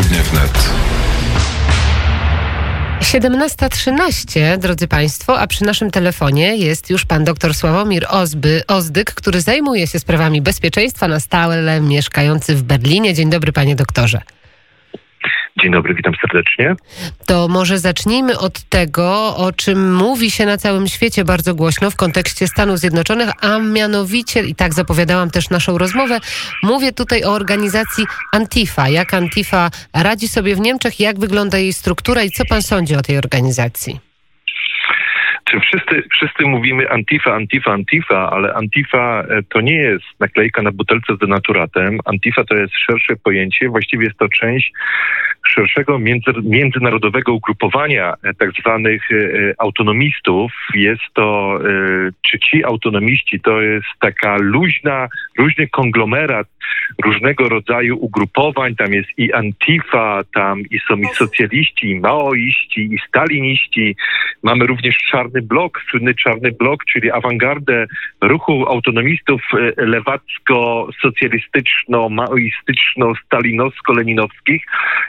Południe wnet. 17.13, drodzy Państwo, a przy naszym telefonie jest już pan dr Sławomir Ozby, Ozdyk, który zajmuje się sprawami bezpieczeństwa na stałe, mieszkający w Berlinie. Dzień dobry, panie doktorze. Dzień dobry, witam serdecznie. To może zacznijmy od tego, o czym mówi się na całym świecie bardzo głośno w kontekście Stanów Zjednoczonych, a mianowicie, i tak zapowiadałam też naszą rozmowę, mówię tutaj o organizacji Antifa. Jak Antifa radzi sobie w Niemczech, jak wygląda jej struktura i co pan sądzi o tej organizacji? Czy wszyscy, wszyscy mówimy Antifa, Antifa, Antifa, ale Antifa e, to nie jest naklejka na butelce z denaturatem. Antifa to jest szersze pojęcie, właściwie jest to część szerszego między, międzynarodowego ugrupowania e, tak zwanych e, autonomistów. Jest to, czy ci autonomiści to jest taka luźna, luźny konglomerat różnego rodzaju ugrupowań. Tam jest i Antifa, tam i są i socjaliści, i maoiści, i staliniści. Mamy również czarny blok, słynny czarny blok, czyli awangardę ruchu autonomistów e, lewacko-socjalistyczno-maoistyczno-stalinowsko-leninowskich,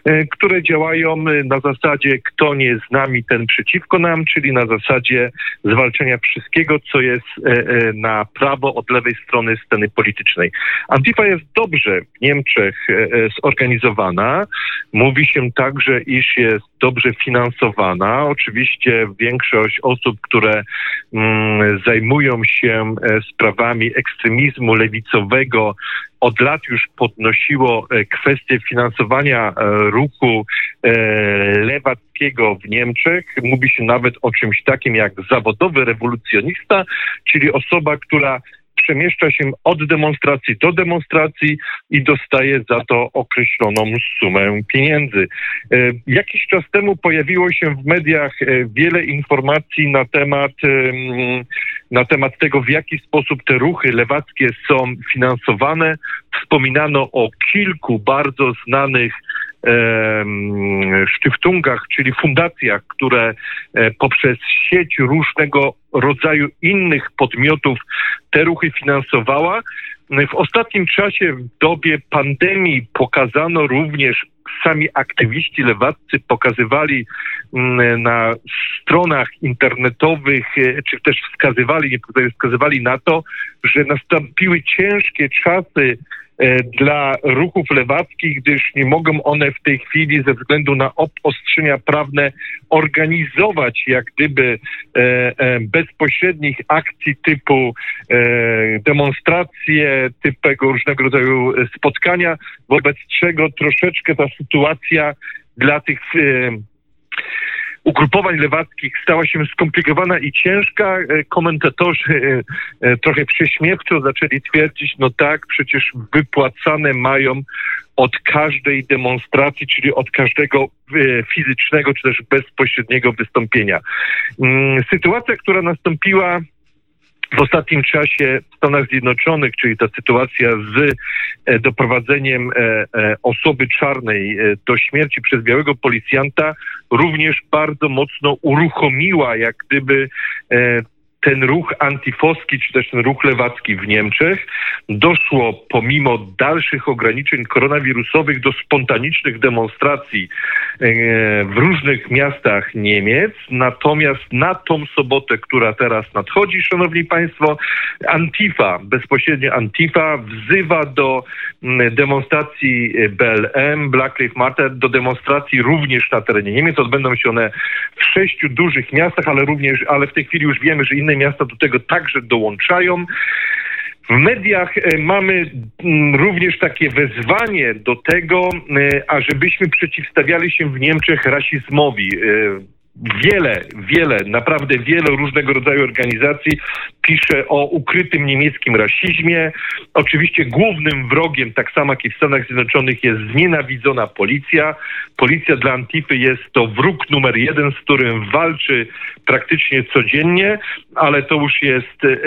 e, które działają na zasadzie kto nie z nami, ten przeciwko nam, czyli na zasadzie zwalczenia wszystkiego, co jest e, na prawo od lewej strony sceny politycznej. Antifa jest dobrze w Niemczech e, e, zorganizowana. Mówi się także, iż jest dobrze finansowana. Oczywiście większość osób, które mm, zajmują się e, sprawami ekstremizmu lewicowego, od lat już podnosiło kwestię finansowania ruchu lewackiego w Niemczech. Mówi się nawet o czymś takim jak zawodowy rewolucjonista, czyli osoba, która przemieszcza się od demonstracji do demonstracji i dostaje za to określoną sumę pieniędzy. E, jakiś czas temu pojawiło się w mediach e, wiele informacji na temat, na temat tego, w jaki sposób te ruchy lewackie są finansowane. Wspominano o kilku bardzo znanych sztyftungach, czyli fundacjach, które e, poprzez sieć różnego rodzaju innych podmiotów te ruchy finansowała. W ostatnim czasie, w dobie pandemii, pokazano również sami aktywiści lewaccy pokazywali mm, na stronach internetowych, e, czy też wskazywali, nie wskazywali na to, że nastąpiły ciężkie czasy dla ruchów lewackich, gdyż nie mogą one w tej chwili ze względu na obostrzenia prawne organizować jak gdyby e, e, bezpośrednich akcji typu demonstracje, typego różnego rodzaju spotkania, wobec czego troszeczkę ta sytuacja dla tych ugrupowań lewackich stała się skomplikowana i ciężka. E, komentatorzy e, e, trochę prześmiewczo zaczęli twierdzić, no tak, przecież wypłacane mają od każdej demonstracji, czyli od każdego fizycznego czy też bezpośredniego wystąpienia. Mm, sytuacja, która nastąpiła w ostatnim czasie w Stanach Zjednoczonych, czyli ta sytuacja z e, doprowadzeniem e, e, osoby czarnej do śmierci przez białego policjanta, również bardzo mocno uruchomiła jak gdyby ten ruch antifowski, czy też ten ruch lewacki w Niemczech doszło pomimo dalszych ograniczeń koronawirusowych do spontanicznych demonstracji e, w różnych miastach Niemiec. Natomiast na tą sobotę, która teraz nadchodzi, szanowni państwo, Antifa, bezpośrednio Antifa wzywa do demonstracji BLM, Black Lives Matter, do demonstracji również na terenie Niemiec. Odbędą się one w sześciu dużych miastach, ale również, ale w tej chwili już wiemy, że inne inne miasta do tego także dołączają. W mediach e, mamy mm, również takie wezwanie do tego, e, ażebyśmy przeciwstawiali się w Niemczech rasizmowi. Wiele, wiele, naprawdę wiele różnego rodzaju organizacji pisze o ukrytym niemieckim rasizmie. Oczywiście głównym wrogiem, tak samo jak i w Stanach Zjednoczonych, jest znienawidzona policja. Policja dla Antify jest to wróg numer jeden, z którym walczy praktycznie codziennie, ale to już jest e,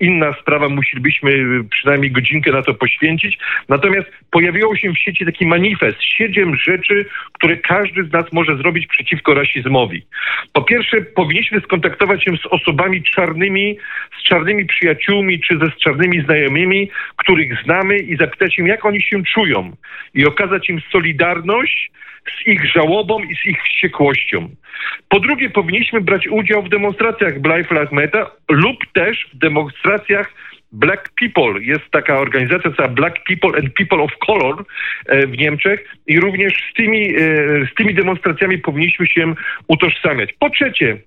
inna sprawa. Musielibyśmy przynajmniej godzinkę na to poświęcić. Natomiast pojawiło się w sieci taki manifest, siedem rzeczy, które każdy z nas może zrobić przeciwko rasizmowi. Po pierwsze, powinniśmy skontaktować się z osobami czarnymi, z czarnymi przyjaciółmi czy ze z czarnymi znajomymi, których znamy i zapytać im, jak oni się czują i okazać im solidarność z ich żałobą i z ich wściekłością. Po drugie, powinniśmy brać udział w demonstracjach Black Lives Matter lub też w demonstracjach Black People. Jest taka organizacja, nazywa Black People and People of Color e, w Niemczech i również z tymi, e, z tymi demonstracjami powinniśmy się utożsamiać. Po trzecie,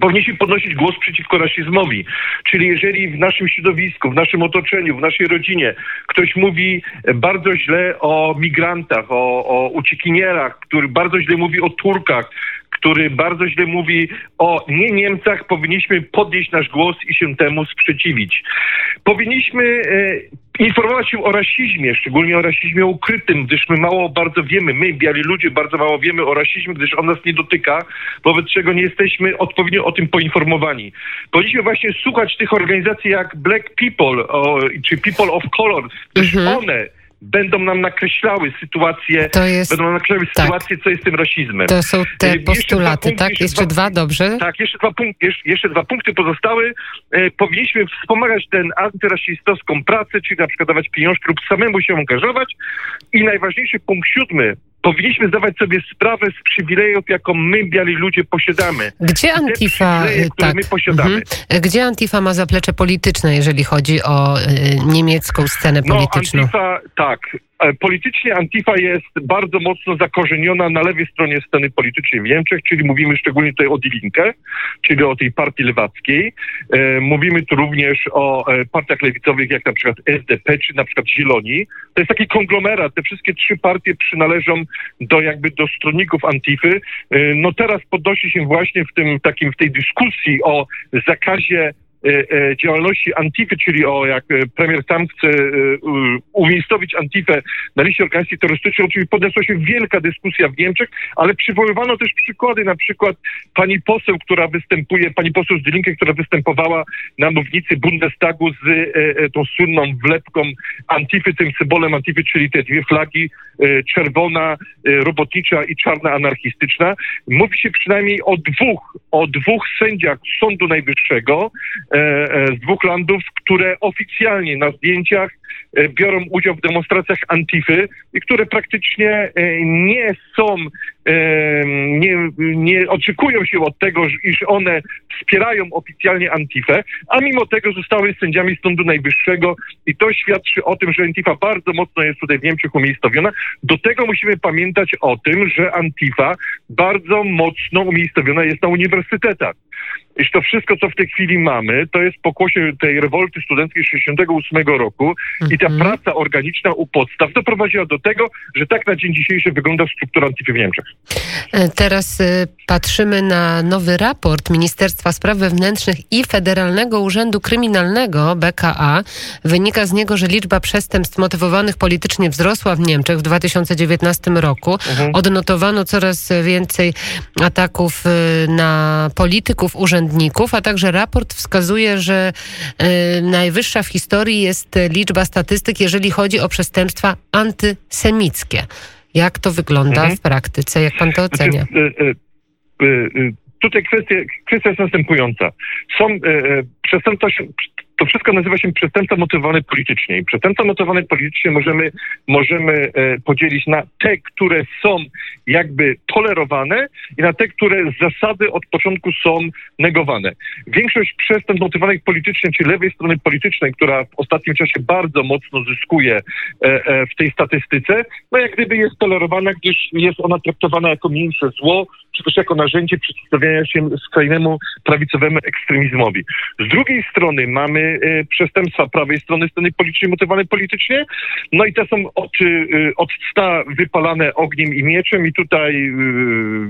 powinniśmy podnosić głos przeciwko rasizmowi. Czyli jeżeli w naszym środowisku, w naszym otoczeniu, w naszej rodzinie ktoś mówi bardzo źle o migrantach, o, o uciekinierach, który bardzo źle mówi o Turkach, który bardzo źle mówi o nie Niemcach, powinniśmy podnieść nasz głos i się temu sprzeciwić. Powinniśmy e, informować się o rasizmie, szczególnie o rasizmie ukrytym, gdyż my mało bardzo wiemy, my, biali ludzie, bardzo mało wiemy o rasizmie, gdyż on nas nie dotyka, wobec czego nie jesteśmy odpowiednio o tym poinformowani. Powinniśmy właśnie słuchać tych organizacji jak Black People o, czy People of Color, gdyż Mhm. one będą nam nakreślały sytuację, To jest- będą nam nakreślały tak. sytuację, co jest tym rasizmem. To są te postulaty, punkty, tak? jeszcze Jeszcze dwa- dwa, dobrze? Tak, jeszcze dwa, punkty, jeszcze, jeszcze dwa punkty pozostały. E, powinniśmy wspomagać tę antyrasistowską pracę, czyli na przykład dawać pieniążki lub samemu się angażować. I najważniejszy punkt siódmy. Powinniśmy zdawać sobie sprawę z przywilejów, jaką my, biali ludzie, posiadamy. Gdzie Antifa, tak, my posiadamy. mhm. gdzie Antifa ma zaplecze polityczne, jeżeli chodzi o y, niemiecką scenę No, polityczną? Antifa, tak. E, Politycznie Antifa jest bardzo mocno zakorzeniona na lewej stronie sceny politycznej w Niemczech, czyli mówimy szczególnie tutaj o Die Linke, czyli o tej partii lewackiej. E, Mówimy tu również o e, partiach lewicowych, jak na przykład SDP, czy na przykład Zieloni. To jest taki konglomerat. Te wszystkie trzy partie przynależą do jakby do stronników Antify. No teraz podnosi się właśnie w tym takim, w tej dyskusji o zakazie działalności Antify, czyli o jak e, premier Trump chce e, umiejscowić Antifę na liście organizacji terrorystycznych, oczywiście podniosła się wielka dyskusja w Niemczech, ale przywoływano też przykłady, na przykład pani poseł, która występuje, pani poseł z Dylinkę, która występowała na mównicy Bundestagu z e, e, tą słynną wlepką Antify, tym symbolem Antify, czyli te dwie flagi, e, czerwona e, robotnicza i czarna anarchistyczna. Mówi się przynajmniej o dwóch, o dwóch sędziach Sądu Najwyższego, e, e, z dwóch landów, które oficjalnie na zdjęciach e, biorą udział w demonstracjach Antify i które praktycznie nie są, nie, nie oczekują się od tego, iż one wspierają oficjalnie Antifę, a mimo tego zostały sędziami Sądu Najwyższego i to świadczy o tym, że Antifa bardzo mocno jest tutaj w Niemczech umiejscowiona. Do tego musimy pamiętać o tym, że Antifa bardzo mocno umiejscowiona jest na uniwersytetach. Iż to wszystko, co w tej chwili mamy, to jest pokłosie tej rewolty studenckiej 68 roku i ta Mhm. praca organiczna u podstaw doprowadziła do tego, że tak na dzień dzisiejszy wygląda struktura Antify w Niemczech. E, Teraz y, patrzymy na nowy raport Ministerstwa Spraw Wewnętrznych i Federalnego Urzędu Kryminalnego BKA. Wynika z niego, że liczba przestępstw motywowanych politycznie wzrosła w Niemczech w 2019 roku. Mhm. Odnotowano coraz więcej ataków y, na polityków, urzędników, a także raport wskazuje, że y, najwyższa w historii jest liczba statystyk, jeżeli chodzi o przestępstwa antysemickie. Jak to wygląda Mhm. w praktyce? Jak pan to ocenia? Znaczy, e, e, e, e, tutaj kwestia, kwestia jest następująca. Są e, e, przestępstwa, to wszystko nazywa się przestępstwa motywowane politycznie. I przestępstwa motywowane politycznie możemy, możemy e, podzielić na te, które są jakby tolerowane i na te, które z zasady od początku są negowane. Większość przestępstw motywowanych politycznie, czy lewej strony politycznej, która w ostatnim czasie bardzo mocno zyskuje e, e, w tej statystyce, no jak gdyby jest tolerowana, gdyż jest ona traktowana jako mniejsze zło, czy też jako narzędzie przeciwstawiania się skrajnemu prawicowemu ekstremizmowi. Z drugiej strony mamy e, przestępstwa prawej strony sceny politycznej motywowane politycznie, no i te są od, e, od sta wypalane ogniem i mieczem i tutaj e,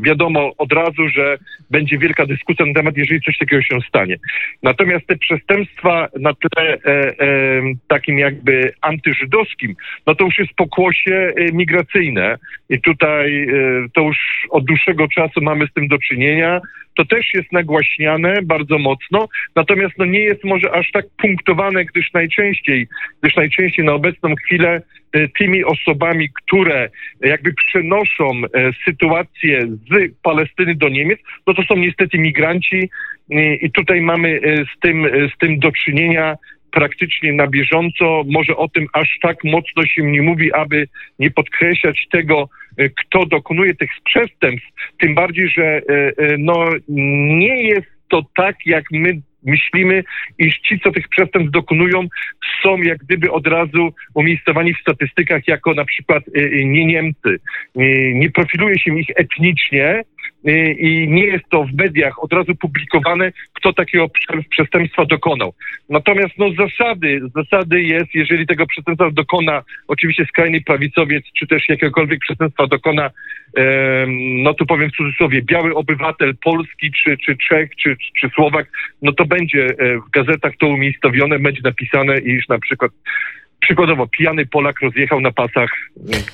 wiadomo od razu, że będzie wielka dyskusja na temat, jeżeli coś takiego się stanie. Natomiast te przestępstwa na tle e, e, takim jakby antyżydowskim, no to już jest pokłosie migracyjne i tutaj to już od dłuższego czasu często mamy z tym do czynienia. To też jest nagłaśniane bardzo mocno, natomiast no nie jest może aż tak punktowane, gdyż najczęściej, gdyż najczęściej na obecną chwilę e, tymi osobami, które jakby przenoszą e, sytuację z Palestyny do Niemiec, no to są niestety migranci e, i tutaj mamy z tym, z tym do czynienia praktycznie na bieżąco. Może o tym aż tak mocno się nie mówi, aby nie podkreślać tego, e, kto dokonuje tych przestępstw. Tym bardziej, że e, e, no, nie jest to tak, jak my myślimy, iż ci, co tych przestępstw dokonują, są jak gdyby od razu umiejscowani w statystykach jako na przykład nie Niemcy. Nie profiluje się ich etnicznie, i nie jest to w mediach od razu publikowane, kto takiego przestępstwa dokonał. Natomiast no, zasady, zasady jest, jeżeli tego przestępstwa dokona oczywiście skrajny prawicowiec, czy też jakiegokolwiek przestępstwa dokona, no tu powiem w cudzysłowie, biały obywatel Polski, czy, czy Czech, czy, czy Słowak, no to będzie e, w gazetach to umiejscowione, będzie napisane, iż na przykład przykładowo pijany Polak rozjechał na pasach,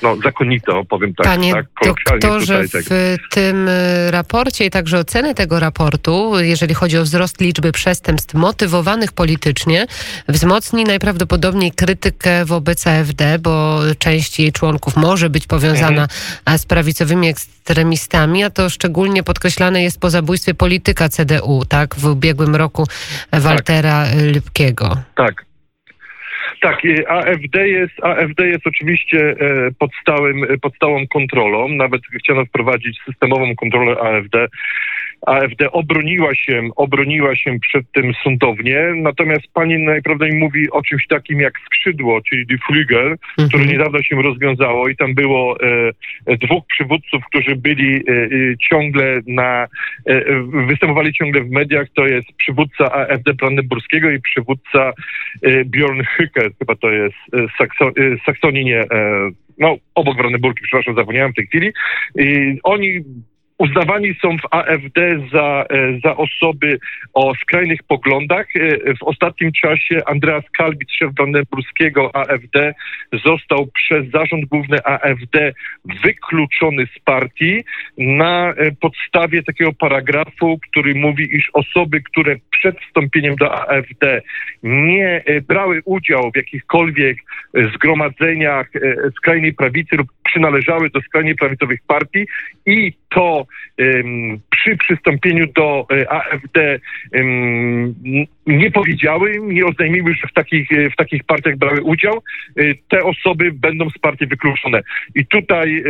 no zakonito, powiem tak. Panie tak, doktorze, tutaj, tak. w tym e, raporcie i także oceny tego raportu, jeżeli chodzi o wzrost liczby przestępstw motywowanych politycznie, wzmocni najprawdopodobniej krytykę wobec AfD, bo część jej członków może być powiązana mhm. z prawicowymi ekstremistami, a to szczególnie podkreślane jest po zabójstwie polityka CDU, tak, w ubiegłym roku Waltera tak. Lipkiego. Tak. Tak, AFD jest, AFD jest oczywiście e, pod, stałym, pod stałą kontrolą. Nawet chciano wprowadzić systemową kontrolę AFD. AFD obroniła się, obroniła się przed tym sądownie, natomiast pani najprawdopodobniej mówi o czymś takim jak skrzydło, czyli Die Flügel, mhm. które niedawno się rozwiązało i tam było e, dwóch przywódców, którzy byli e, e ciągle na, e, występowali ciągle w mediach, to jest przywódca AFD Brandenburskiego i przywódca e, Bjorn Hücke, chyba to jest e, Sakso, Saksonii, nie, no obok Brandenburgi, przepraszam, zapomniałem w tej chwili. I oni uznawani są w AfD za, e, za osoby o skrajnych poglądach. E, w ostatnim czasie Andreas Kalbit, szef brandenburskiego AfD, został przez zarząd główny AfD wykluczony z partii na e, podstawie takiego paragrafu, który mówi, iż osoby, które przed wstąpieniem do AfD nie brały udziału w jakichkolwiek zgromadzeniach skrajnej prawicy lub przynależały do skrajnie prawicowych partii i to przy przystąpieniu do e, AfD nie powiedziały, nie oznajmiły, że w takich, e, w takich partiach brały udział, e, te osoby będą z partii wykluczone. I tutaj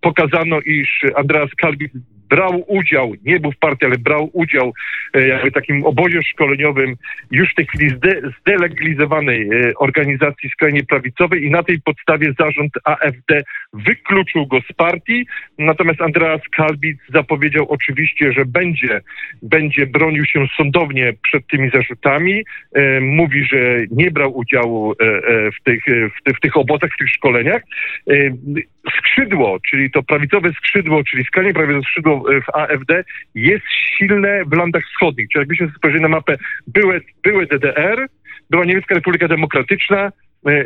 pokazano, iż Andreas Kalbit brał udział, nie był w partii, ale brał udział e, jakby takim obozie szkoleniowym już w tej chwili zde, zdelegalizowanej e, organizacji skrajnie prawicowej i na tej podstawie zarząd AfD wykluczył go z partii. Natomiast Andreas Kalbic zapowiedział oczywiście, że będzie, będzie bronił się sądownie przed tymi zarzutami. E, mówi, że nie brał udziału w tych, w, tych, w tych obozach, w tych szkoleniach. Skrzydło, czyli to prawicowe skrzydło, czyli skrajnie prawicowe skrzydło w AfD jest silne w landach wschodnich. Czyli jakbyśmy spojrzeli na mapę, były, były DDR, była Niemiecka Republika Demokratyczna, E, e,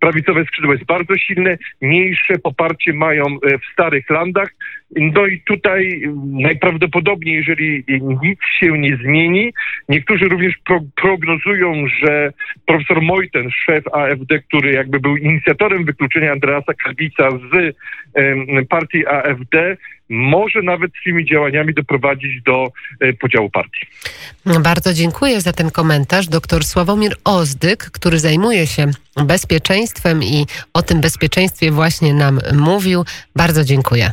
prawicowe skrzydło jest bardzo silne, mniejsze poparcie mają e, w starych landach. No i tutaj najprawdopodobniej, jeżeli nic się nie zmieni, niektórzy również pro, prognozują, że profesor Mojten, szef AfD, który jakby był inicjatorem wykluczenia Andreasa Kalbica z partii AfD, może nawet tymi działaniami doprowadzić do podziału partii. Bardzo dziękuję za ten komentarz. Doktor Sławomir Ozdyk, który zajmuje się bezpieczeństwem i o tym bezpieczeństwie właśnie nam mówił. Bardzo dziękuję.